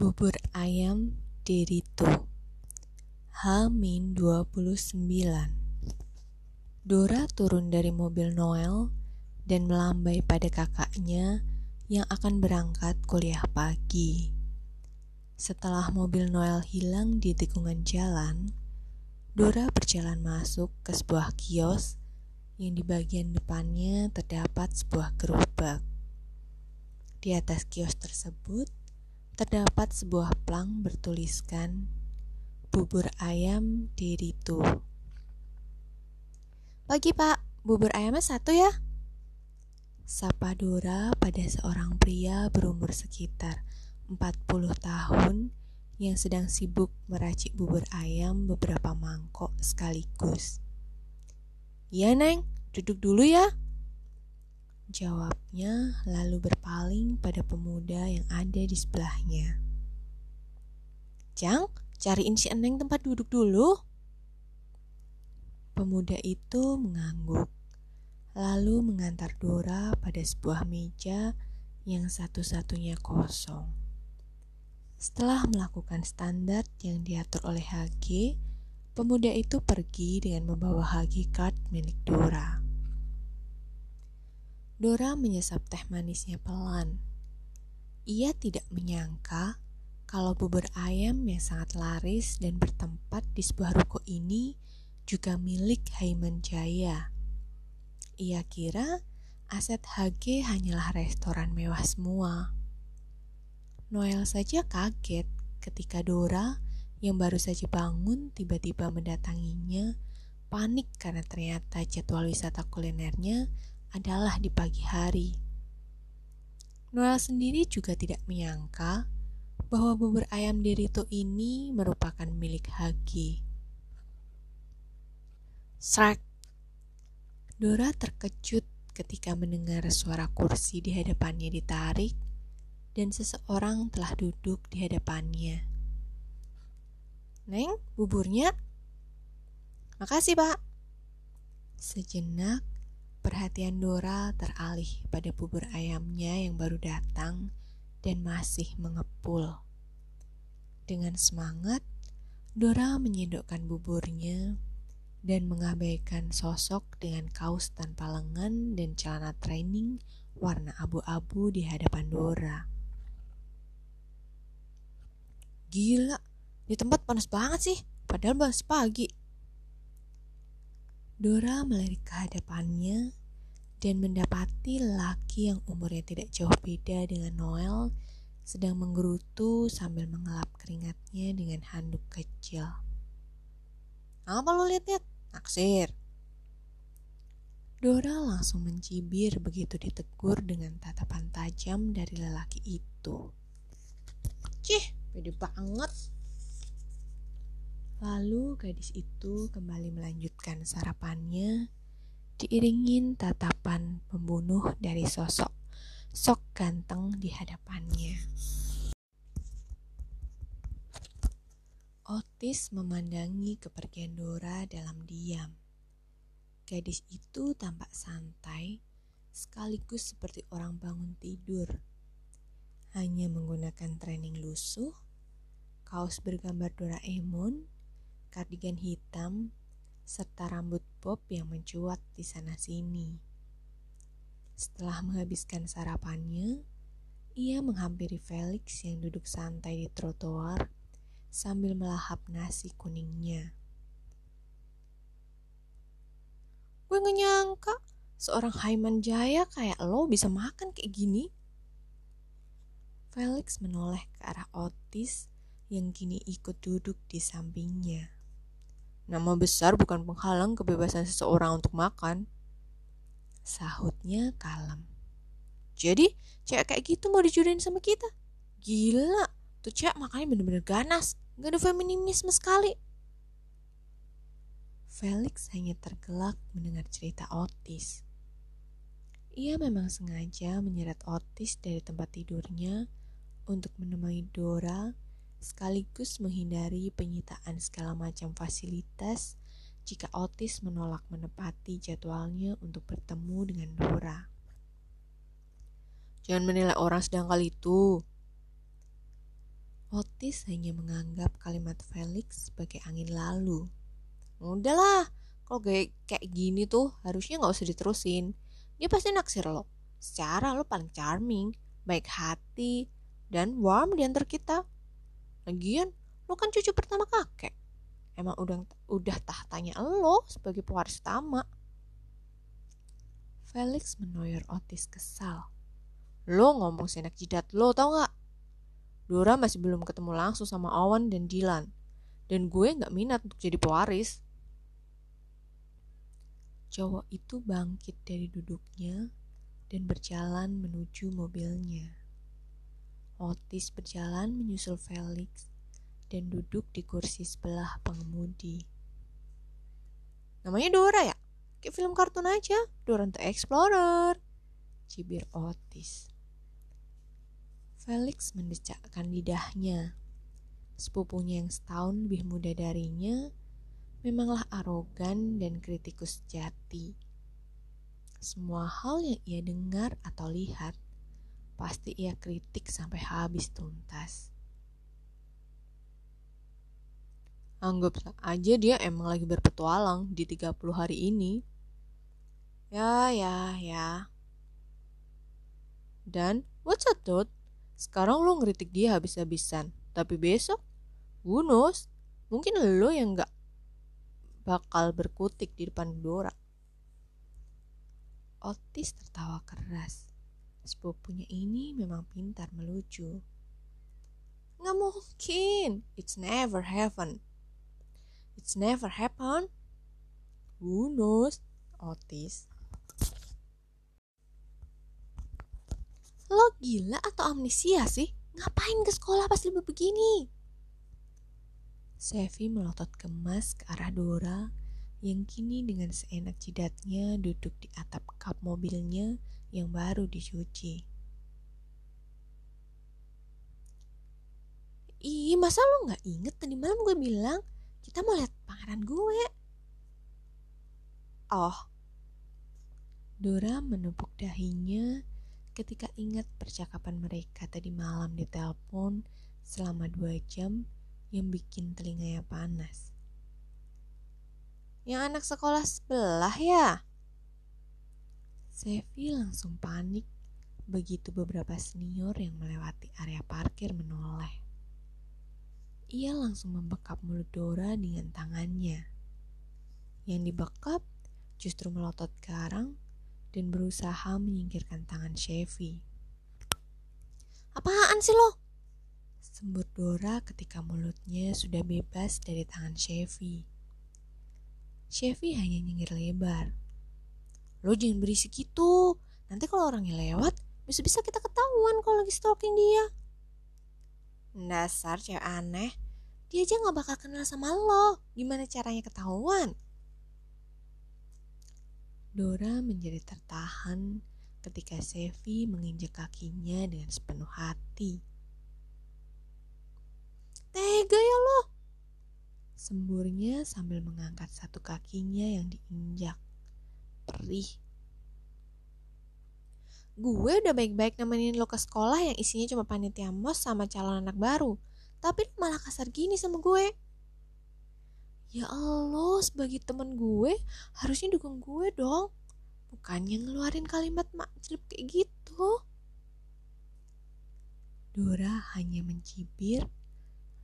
Bubur ayam Derito H-29 Dora turun dari mobil Noel dan melambai pada kakaknya yang akan berangkat kuliah pagi. Setelah mobil Noel hilang di tikungan jalan, Dora berjalan masuk ke sebuah kios yang di bagian depannya terdapat sebuah gerobak. Di atas kios tersebut terdapat sebuah plang bertuliskan bubur ayam Derito. Pagi pak, bubur ayamnya satu ya? Sapa Dora pada seorang pria berumur sekitar 40 tahun yang sedang sibuk meracik bubur ayam beberapa mangkok sekaligus. Iya, Neng, duduk dulu ya. Jawabnya lalu berpaling pada pemuda yang ada di sebelahnya. Jang, cariin si Eneng tempat duduk dulu. Pemuda itu mengangguk, lalu mengantar Dora pada sebuah meja yang satu-satunya kosong. Setelah melakukan standar yang diatur oleh HG, pemuda itu pergi dengan membawa HG card milik Dora. Dora menyesap teh manisnya pelan. Ia tidak menyangka kalau bubur ayam yang sangat laris dan bertempat di sebuah ruko ini juga milik Haiman Jaya. Ia kira aset HG hanyalah restoran mewah semua. Noel saja kaget ketika Dora yang baru saja bangun tiba-tiba mendatanginya panik karena ternyata jadwal wisata kulinernya adalah di pagi hari. Noel sendiri juga tidak menyangka bahwa bubur ayam Derito ini merupakan milik Hagi. Shrek. Dora terkejut ketika mendengar suara kursi di hadapannya ditarik dan seseorang telah duduk di hadapannya. Neng, buburnya? Makasih, Pak. Sejenak, perhatian Dora teralih pada bubur ayamnya yang baru datang dan masih mengepul. Dengan semangat, Dora menyendokkan buburnya dan mengabaikan sosok dengan kaos tanpa lengan dan celana training warna abu-abu di hadapan Dora. Gila, di tempat panas banget sih, padahal masih pagi. Dora melirik ke hadapannya dan mendapati laki yang umurnya tidak jauh beda dengan Noel sedang menggerutu sambil mengelap keringatnya dengan handuk kecil. Apa lo liat-liat? Naksir. Dora langsung mencibir begitu ditegur dengan tatapan tajam dari lelaki itu. Cih, Pede banget. Lalu gadis itu kembali melanjutkan sarapannya diiringin tatapan pembunuh dari sosok sok ganteng di hadapannya. Otis memandangi kepergian Dora dalam diam. Gadis itu tampak santai, sekaligus seperti orang bangun tidur hanya menggunakan training lusuh, kaos bergambar Doraemon, kardigan hitam, serta rambut bob yang mencuat di sana-sini. Setelah menghabiskan sarapannya, ia menghampiri Felix yang duduk santai di trotoar sambil melahap nasi kuningnya. Gue gak nyangka seorang Haiman Jaya kayak lo bisa makan kayak gini. Felix menoleh ke arah Otis yang kini ikut duduk di sampingnya. Nama besar bukan penghalang kebebasan seseorang untuk makan. Sahutnya kalem. Jadi, cewek kayak gitu mau dijodohin sama kita? Gila, tuh cewek makanya bener-bener ganas. Gak ada feminisme sekali. Felix hanya tergelak mendengar cerita Otis. Ia memang sengaja menyeret Otis dari tempat tidurnya untuk menemui Dora sekaligus menghindari penyitaan segala macam fasilitas jika Otis menolak menepati jadwalnya untuk bertemu dengan Dora. Jangan menilai orang sedang kali itu. Otis hanya menganggap kalimat Felix sebagai angin lalu. Udahlah, kalau kayak kayak gini tuh harusnya nggak usah diterusin. Dia pasti naksir lo. Secara lo paling charming, baik hati, dan warm di antar kita. Lagian, lo kan cucu pertama kakek. Emang udah udah tahtanya lo sebagai pewaris utama. Felix menoyor Otis kesal. Lo ngomong senak jidat lo tau gak? Dora masih belum ketemu langsung sama Owen dan Dylan. Dan gue gak minat untuk jadi pewaris. Cowok itu bangkit dari duduknya dan berjalan menuju mobilnya. Otis berjalan menyusul Felix dan duduk di kursi sebelah pengemudi. Namanya Dora ya? Kayak film kartun aja, Dora the Explorer. Cibir Otis. Felix mendecakkan lidahnya. Sepupunya yang setahun lebih muda darinya memanglah arogan dan kritikus jati. Semua hal yang ia dengar atau lihat pasti ia kritik sampai habis tuntas. Anggap aja dia emang lagi berpetualang di 30 hari ini. Ya, ya, ya. Dan, what's up, dude? Sekarang lo ngeritik dia habis-habisan, tapi besok, who mungkin lo yang gak bakal berkutik di depan Dora. Otis tertawa keras. Sepupunya ini memang pintar melucu. Nggak mungkin. It's never happen. It's never happen. Who knows? Otis. Lo gila atau amnesia sih? Ngapain ke sekolah pas libur begini? Sevi melotot kemas ke arah Dora yang kini dengan seenak jidatnya duduk di atap kap mobilnya yang baru dicuci. Ih, masa lo gak inget tadi malam gue bilang kita mau lihat pangeran gue? Oh, Dora menepuk dahinya ketika ingat percakapan mereka tadi malam di telepon selama dua jam yang bikin telinganya panas. Yang anak sekolah sebelah ya? Sevi langsung panik begitu beberapa senior yang melewati area parkir menoleh. Ia langsung membekap mulut Dora dengan tangannya. Yang dibekap justru melotot garang dan berusaha menyingkirkan tangan Chevy. Apaan sih lo? Sembur Dora ketika mulutnya sudah bebas dari tangan Chevy. Chevy hanya nyengir lebar. Lo jangan berisik gitu. Nanti kalau orangnya lewat, bisa-bisa kita ketahuan kalau lagi stalking dia. Dasar cewek aneh. Dia aja gak bakal kenal sama lo. Gimana caranya ketahuan? Dora menjadi tertahan ketika Sevi menginjak kakinya dengan sepenuh hati. Tega ya lo! Semburnya sambil mengangkat satu kakinya yang diinjak. Perih. Gue udah baik-baik nemenin lo ke sekolah yang isinya cuma panitia mos sama calon anak baru. Tapi malah kasar gini sama gue. Ya Allah, sebagai temen gue, harusnya dukung gue dong. Bukannya ngeluarin kalimat makcilip kayak gitu. Dora hanya mencibir,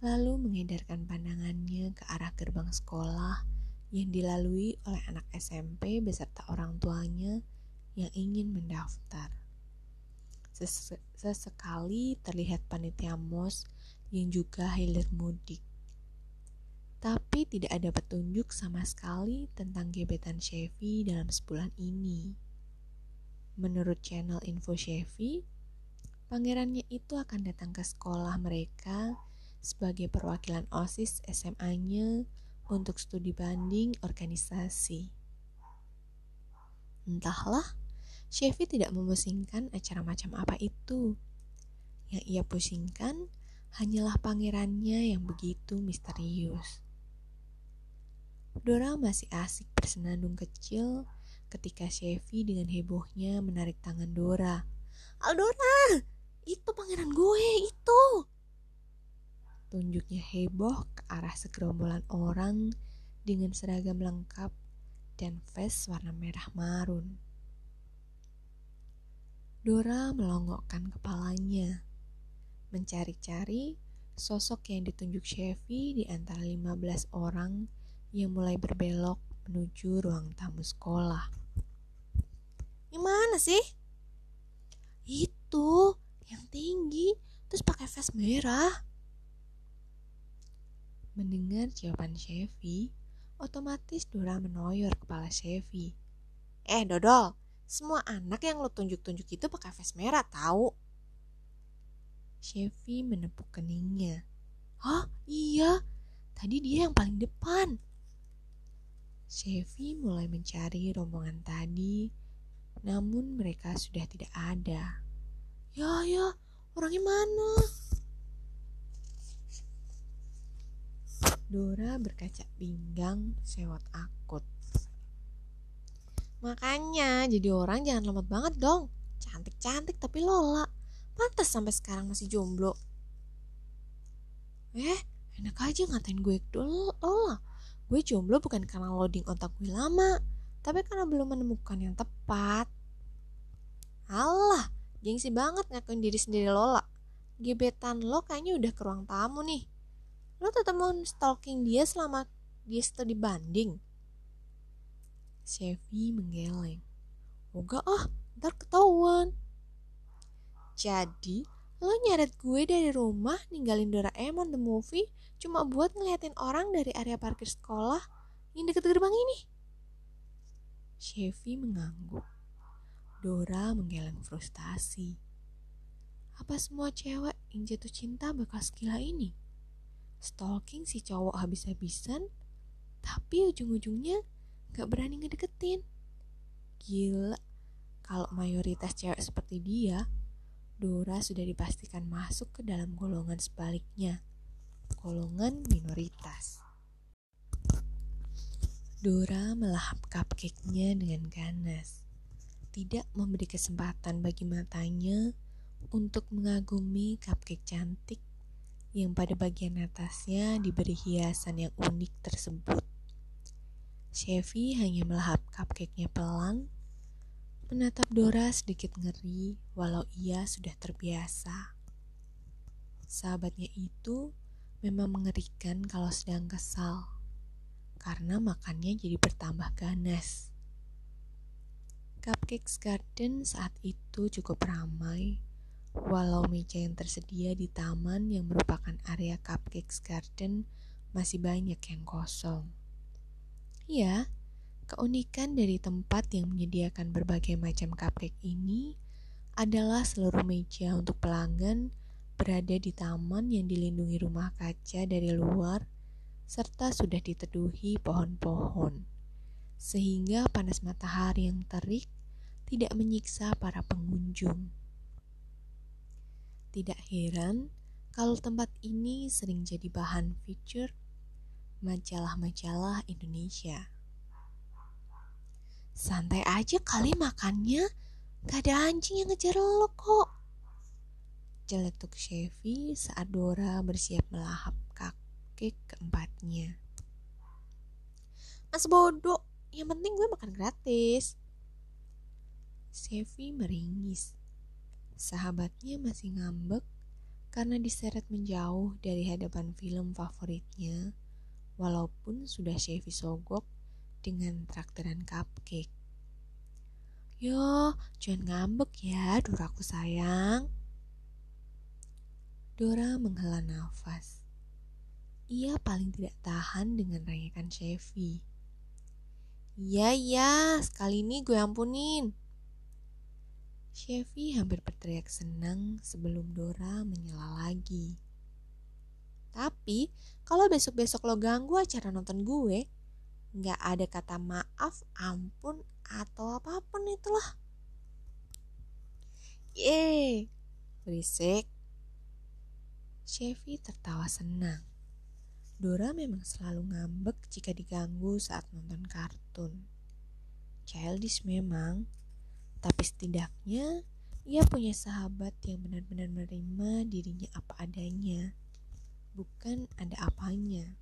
lalu mengedarkan pandangannya ke arah gerbang sekolah yang dilalui oleh anak SMP beserta orang tuanya yang ingin mendaftar. Sesekali terlihat panitia mos yang juga hilir mudik tapi tidak ada petunjuk sama sekali tentang gebetan Chevy dalam sebulan ini. Menurut channel info Chevy, pangerannya itu akan datang ke sekolah mereka sebagai perwakilan OSIS SMA-nya untuk studi banding organisasi. Entahlah, Chevy tidak memusingkan acara macam apa itu. Yang ia pusingkan hanyalah pangerannya yang begitu misterius. Dora masih asik bersenandung kecil ketika Chevy dengan hebohnya menarik tangan Dora. Aldora, itu pangeran gue, itu. Tunjuknya heboh ke arah segerombolan orang dengan seragam lengkap dan vest warna merah marun. Dora melongokkan kepalanya, mencari-cari sosok yang ditunjuk Chevy di antara 15 orang yang mulai berbelok menuju ruang tamu sekolah. Gimana sih? Itu yang tinggi, terus pakai vest merah. Mendengar jawaban Chevy, otomatis Dora menoyor kepala Chevy. Eh, Dodol, semua anak yang lo tunjuk-tunjuk itu pakai vest merah tahu. Chevy menepuk keningnya. Hah? Iya, tadi dia yang paling depan. Chevy mulai mencari rombongan tadi, namun mereka sudah tidak ada. Ya, ya, orangnya mana? Dora berkaca pinggang sewot akut. Makanya jadi orang jangan lemot banget dong. Cantik-cantik tapi lola. Pantas sampai sekarang masih jomblo. Eh, enak aja ngatain gue lola. Gue jomblo bukan karena loading otak gue lama, tapi karena belum menemukan yang tepat. Allah, gengsi banget ngakuin diri sendiri Lola. Gebetan lo kayaknya udah ke ruang tamu nih. Lo tetap mau stalking dia selama dia studi banding? Chevy menggeleng. Enggak ah, ntar ketahuan. Jadi, lo nyeret gue dari rumah ninggalin Doraemon the movie cuma buat ngeliatin orang dari area parkir sekolah yang deket gerbang ini? Chevy mengangguk. Dora menggeleng frustasi. Apa semua cewek yang jatuh cinta bakal segila ini? Stalking si cowok habis-habisan, tapi ujung-ujungnya gak berani ngedeketin. Gila, kalau mayoritas cewek seperti dia, Dora sudah dipastikan masuk ke dalam golongan sebaliknya, golongan minoritas. Dora melahap cupcake-nya dengan ganas, tidak memberi kesempatan bagi matanya untuk mengagumi cupcake cantik yang pada bagian atasnya diberi hiasan yang unik tersebut. Chevy hanya melahap cupcake-nya pelan, menatap Dora sedikit ngeri walau ia sudah terbiasa. Sahabatnya itu memang mengerikan kalau sedang kesal, karena makannya jadi bertambah ganas. Cupcakes Garden saat itu cukup ramai Walau meja yang tersedia di taman yang merupakan area Cupcakes Garden masih banyak yang kosong. Ya, keunikan dari tempat yang menyediakan berbagai macam cupcake ini adalah seluruh meja untuk pelanggan berada di taman yang dilindungi rumah kaca dari luar serta sudah diteduhi pohon-pohon, sehingga panas matahari yang terik tidak menyiksa para pengunjung. Tidak heran kalau tempat ini sering jadi bahan feature majalah-majalah Indonesia. Santai aja kali makannya, gak ada anjing yang ngejar lo kok. Celetuk Chevy saat Dora bersiap melahap kaki keempatnya. Mas bodoh, yang penting gue makan gratis. Chevy meringis Sahabatnya masih ngambek karena diseret menjauh dari hadapan film favoritnya, walaupun sudah Chevy sogok dengan traktiran cupcake. Yo, jangan ngambek ya, Doraku sayang. Dora menghela nafas. Ia paling tidak tahan dengan rayakan Chevy. Iya, iya, sekali ini gue ampunin. Chevy hampir berteriak senang sebelum Dora menyela lagi. Tapi, kalau besok-besok lo ganggu acara nonton gue, nggak ada kata maaf, ampun, atau apa pun itulah. Yeay, berisik. Chevy tertawa senang. Dora memang selalu ngambek jika diganggu saat nonton kartun. Childish memang, tapi setidaknya ia punya sahabat yang benar-benar menerima dirinya apa adanya. bukan ada apanya.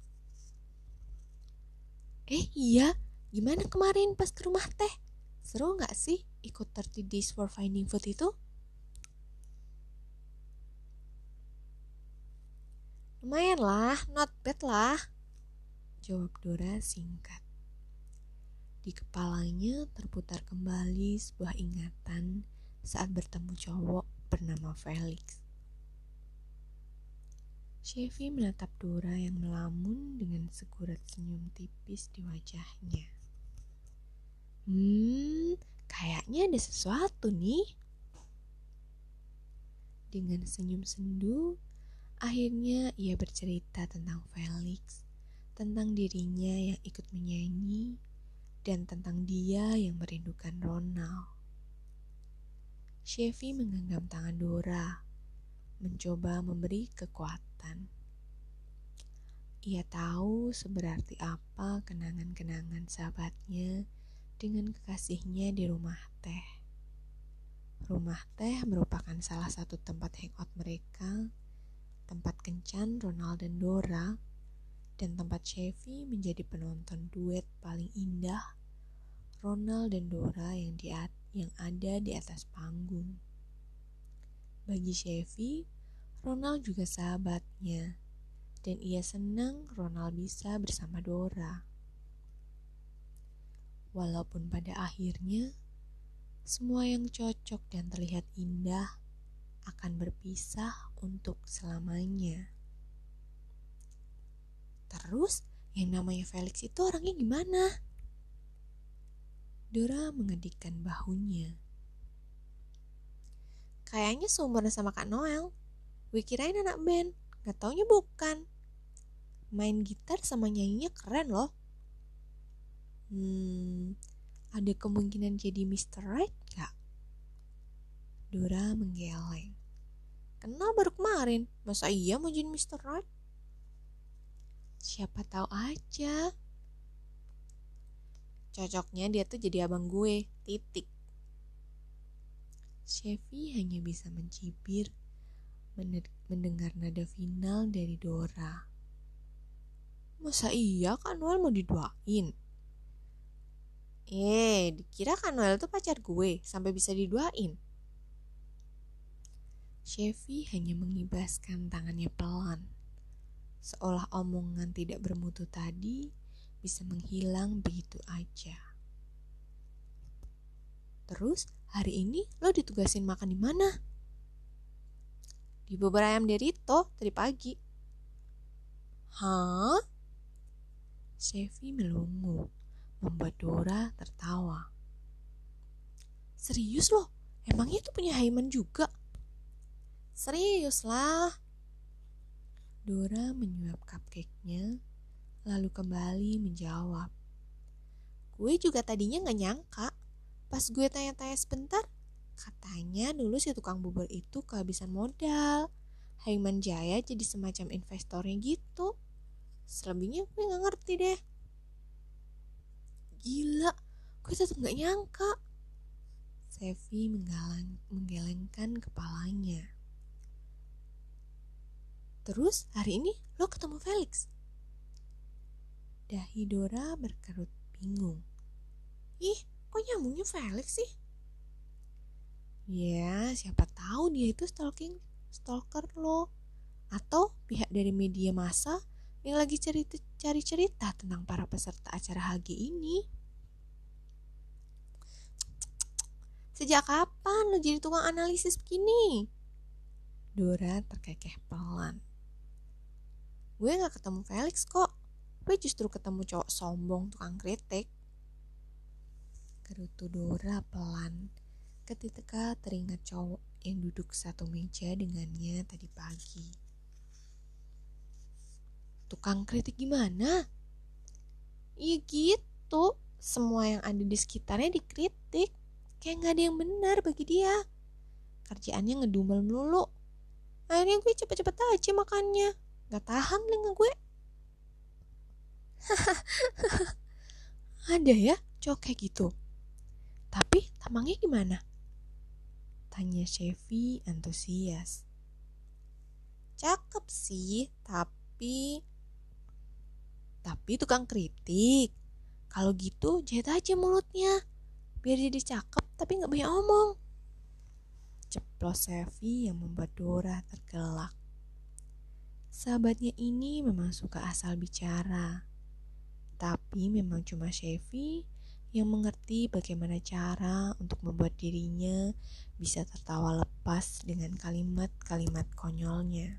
Eh iya, gimana kemarin pas ke rumah teh? Seru nggak sih ikut 30 Days for Finding Food itu? Lumayan lah, not bad lah. Jawab Dora singkat. Di kepalanya terputar kembali sebuah ingatan saat bertemu cowok bernama Felix. Chevy menatap Dora yang melamun dengan segurat senyum tipis di wajahnya. Hmm, kayaknya ada sesuatu nih. Dengan senyum sendu, akhirnya ia bercerita tentang Felix, tentang dirinya yang ikut menyanyi, dan tentang dia yang merindukan Ronald. Chevy menggenggam tangan Dora, mencoba memberi kekuatan. Ia tahu seberarti apa kenangan-kenangan sahabatnya dengan kekasihnya di rumah teh. Rumah teh merupakan salah satu tempat hangout mereka, tempat kencan Ronald dan Dora, dan tempat Chevy menjadi penonton duet paling indah Ronald dan Dora yang di yang ada di atas panggung. Bagi Chevy, Ronald juga sahabatnya, dan ia senang Ronald bisa bersama Dora. Walaupun pada akhirnya, semua yang cocok dan terlihat indah akan berpisah untuk selamanya. Terus, yang namanya Felix itu orangnya gimana? Dora mengedikkan bahunya. Kayaknya seumuran sama Kak Noel. Gue kirain anak band, gak taunya bukan. Main gitar sama nyanyinya keren loh. Hmm, ada kemungkinan jadi Mr. Right gak? Dora menggeleng. Kenal baru kemarin, masa iya mau jadi Mr. Right? Siapa tahu aja. Cocoknya dia tuh jadi abang gue, titik. Chevy hanya bisa mencibir mendengar nada final dari Dora. Masa iya kan Noel mau diduain? Eh, dikira kan Noel tuh pacar gue sampai bisa diduain. Chevy hanya mengibaskan tangannya pelan seolah omongan tidak bermutu tadi bisa menghilang begitu aja. Terus hari ini lo ditugasin makan di mana? Di bubur ayam Derito tadi pagi. Hah? Chevy melungu, membuat Dora tertawa. Serius loh? Emangnya itu punya Haiman juga? Serius lah, Dora menyuap cupcake-nya, lalu kembali menjawab. Gue juga tadinya gak nyangka. Pas gue tanya-tanya sebentar, katanya dulu si tukang bubur itu kehabisan modal. Haiman Jaya jadi semacam investornya gitu. Selebihnya gue gak ngerti deh. Gila, gue tetap gak nyangka. Sevi menggelengkan kepalanya. Terus hari ini lo ketemu Felix? Dahi Dora berkerut bingung. Ih, kok nyambungnya Felix sih? Ya, siapa tahu dia itu stalking, stalker lo. Atau pihak dari media massa yang lagi cerita, cari cerita tentang para peserta acara HG ini. Sejak kapan lo jadi tukang analisis begini? Dora terkekeh pelan. Gue gak ketemu Felix kok. Gue justru ketemu cowok sombong tukang kritik. Gerutu Dora pelan ketika teringat cowok yang duduk satu meja dengannya tadi pagi. Tukang kritik gimana? Iya gitu. Semua yang ada di sekitarnya dikritik. Kayak gak ada yang benar bagi dia. Kerjaannya ngedumel melulu. Akhirnya gue cepet-cepet aja makannya. Gak tahan telinga gue. Ada ya cowok kayak gitu. Tapi tampangnya gimana? Tanya Chevy antusias. Cakep sih, tapi tapi tukang kritik. Kalau gitu jahit aja mulutnya. Biar jadi cakep tapi nggak banyak omong. Ceplos Sevi yang membuat Dora tergelak. Sahabatnya ini memang suka asal bicara. Tapi memang cuma Chevy yang mengerti bagaimana cara untuk membuat dirinya bisa tertawa lepas dengan kalimat-kalimat konyolnya.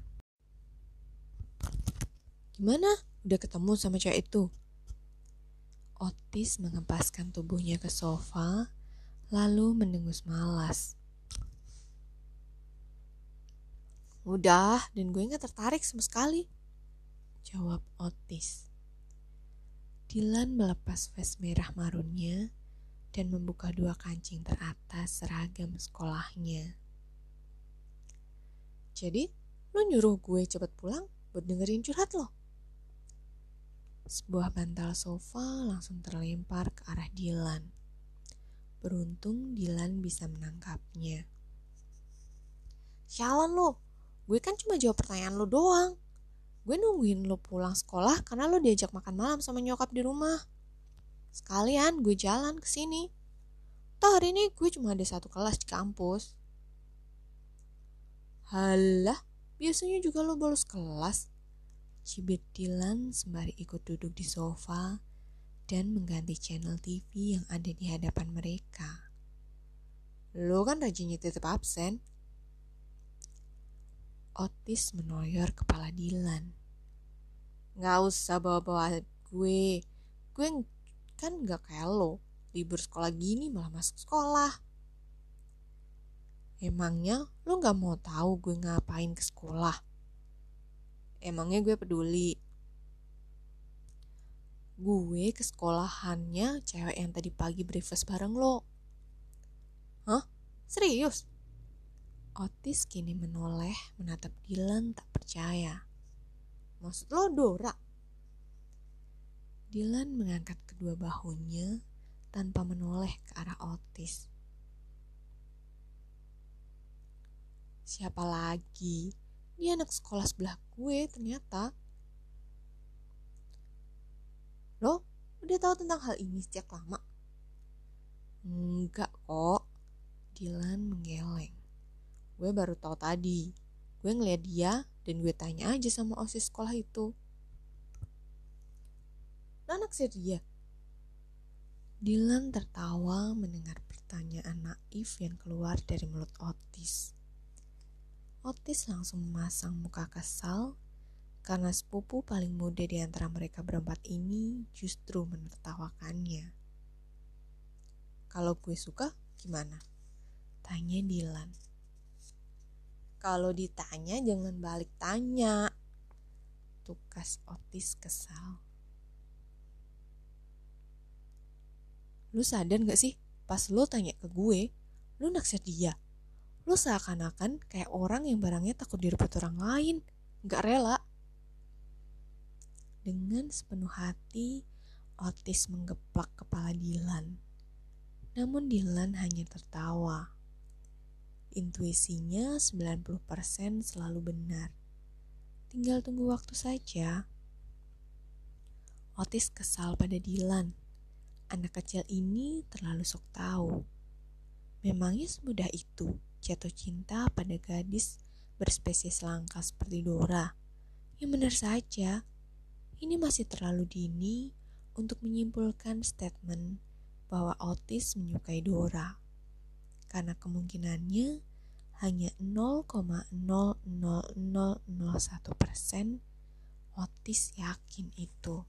Gimana? Udah ketemu sama cewek itu? Otis mengempaskan tubuhnya ke sofa, lalu mendengus malas. Udah, dan gue gak tertarik sama sekali. Jawab Otis. Dylan melepas vest merah marunnya dan membuka dua kancing teratas seragam sekolahnya. Jadi, lo nyuruh gue cepet pulang buat dengerin curhat lo? Sebuah bantal sofa langsung terlempar ke arah Dylan. Beruntung Dylan bisa menangkapnya. Sialan lo, gue kan cuma jawab pertanyaan lo doang gue nungguin lo pulang sekolah karena lo diajak makan malam sama nyokap di rumah. Sekalian gue jalan ke sini. Toh hari ini gue cuma ada satu kelas di kampus. Halah, biasanya juga lo bolos kelas. Cibit Dylan sembari ikut duduk di sofa dan mengganti channel TV yang ada di hadapan mereka. Lo kan rajin titip absen, Otis menoyor kepala Dilan. Gak usah bawa-bawa gue. Gue kan gak kayak lo. Libur sekolah gini malah masuk sekolah. Emangnya lo gak mau tahu gue ngapain ke sekolah? Emangnya gue peduli? Gue ke sekolahannya cewek yang tadi pagi breakfast bareng lo. Hah? Serius? Otis kini menoleh menatap Dylan tak percaya. Maksud lo Dora? Dylan mengangkat kedua bahunya tanpa menoleh ke arah Otis. Siapa lagi? Dia anak sekolah sebelah gue ternyata. Lo udah tahu tentang hal ini sejak lama? Enggak kok. Dylan menggeleng gue baru tahu tadi gue ngeliat dia dan gue tanya aja sama osis sekolah itu anak sih dia Dylan tertawa mendengar pertanyaan naif yang keluar dari mulut Otis. Otis langsung memasang muka kesal karena sepupu paling muda di antara mereka berempat ini justru menertawakannya. Kalau gue suka, gimana? Tanya Dylan. Kalau ditanya jangan balik tanya. Tukas Otis kesal. Lu sadar gak sih pas lu tanya ke gue, lu naksir dia. Lu seakan-akan kayak orang yang barangnya takut direbut orang lain. Gak rela. Dengan sepenuh hati, Otis menggeplak kepala Dylan. Namun Dylan hanya tertawa. Intuisinya 90% selalu benar. Tinggal tunggu waktu saja. Otis kesal pada Dylan. Anak kecil ini terlalu sok tahu. Memangnya semudah itu jatuh cinta pada gadis berspesies langka seperti Dora. Ya benar saja, ini masih terlalu dini untuk menyimpulkan statement bahwa Otis menyukai Dora karena kemungkinannya hanya 0,00001 persen Otis yakin itu.